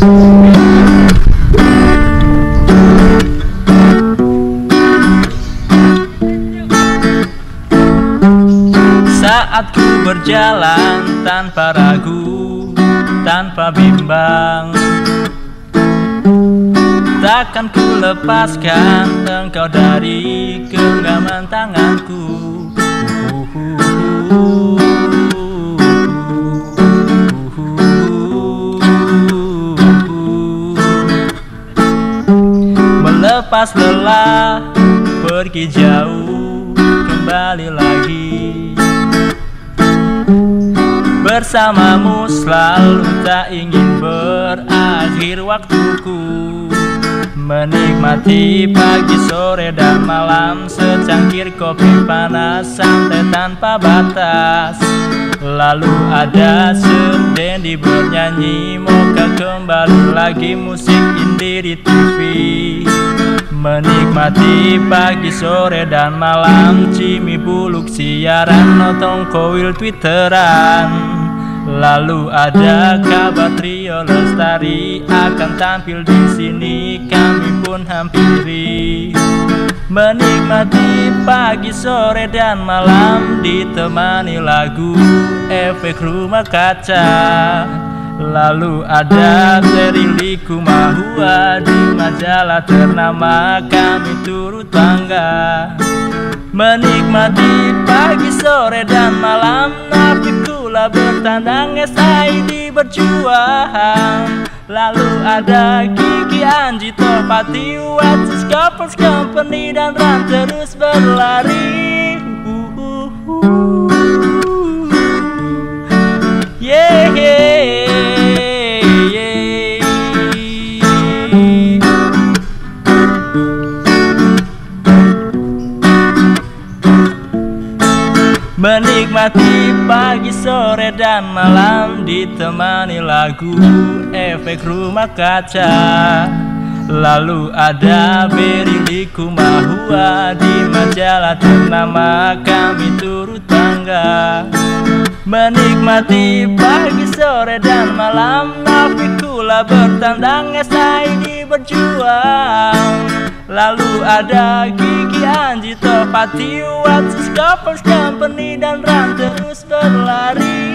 Saat ku berjalan tanpa ragu, tanpa bimbang. Takkan ku lepaskan engkau dari genggaman tanganku Melepas lelah, pergi jauh, kembali lagi. Bersamamu selalu tak ingin berakhir waktuku. Menikmati pagi, sore, dan malam Secangkir kopi panas santai tanpa batas. Lalu ada Dendi bernyanyi Moga kembali lagi musik indie di TV Menikmati pagi, sore, dan malam. Cimi buluk siaran Nonton koil twitteran. Lalu ada kabar trio lestari akan tampil di sini. Kami pun hampiri. Menikmati pagi, sore, dan malam ditemani lagu efek rumah kaca Lalu ada Terili Kumahua di majalah ternama kami turut bangga. Menikmati pagi, sore, dan malam Nabi pula bertandang SID berjuang Lalu ada Kiki Anji Topati Couples Company dan Ran terus berlari Menikmati pagi, sore, dan malam Ditemani lagu efek rumah kaca. Lalu ada Berili Kumahua Di majalah ternama kami turut bangga. Menikmati pagi, sore, dan malam Nafikula bertandang SID berjuang Lalu ada Gigi Anji Topati Watsis Couples Company dan terus berlari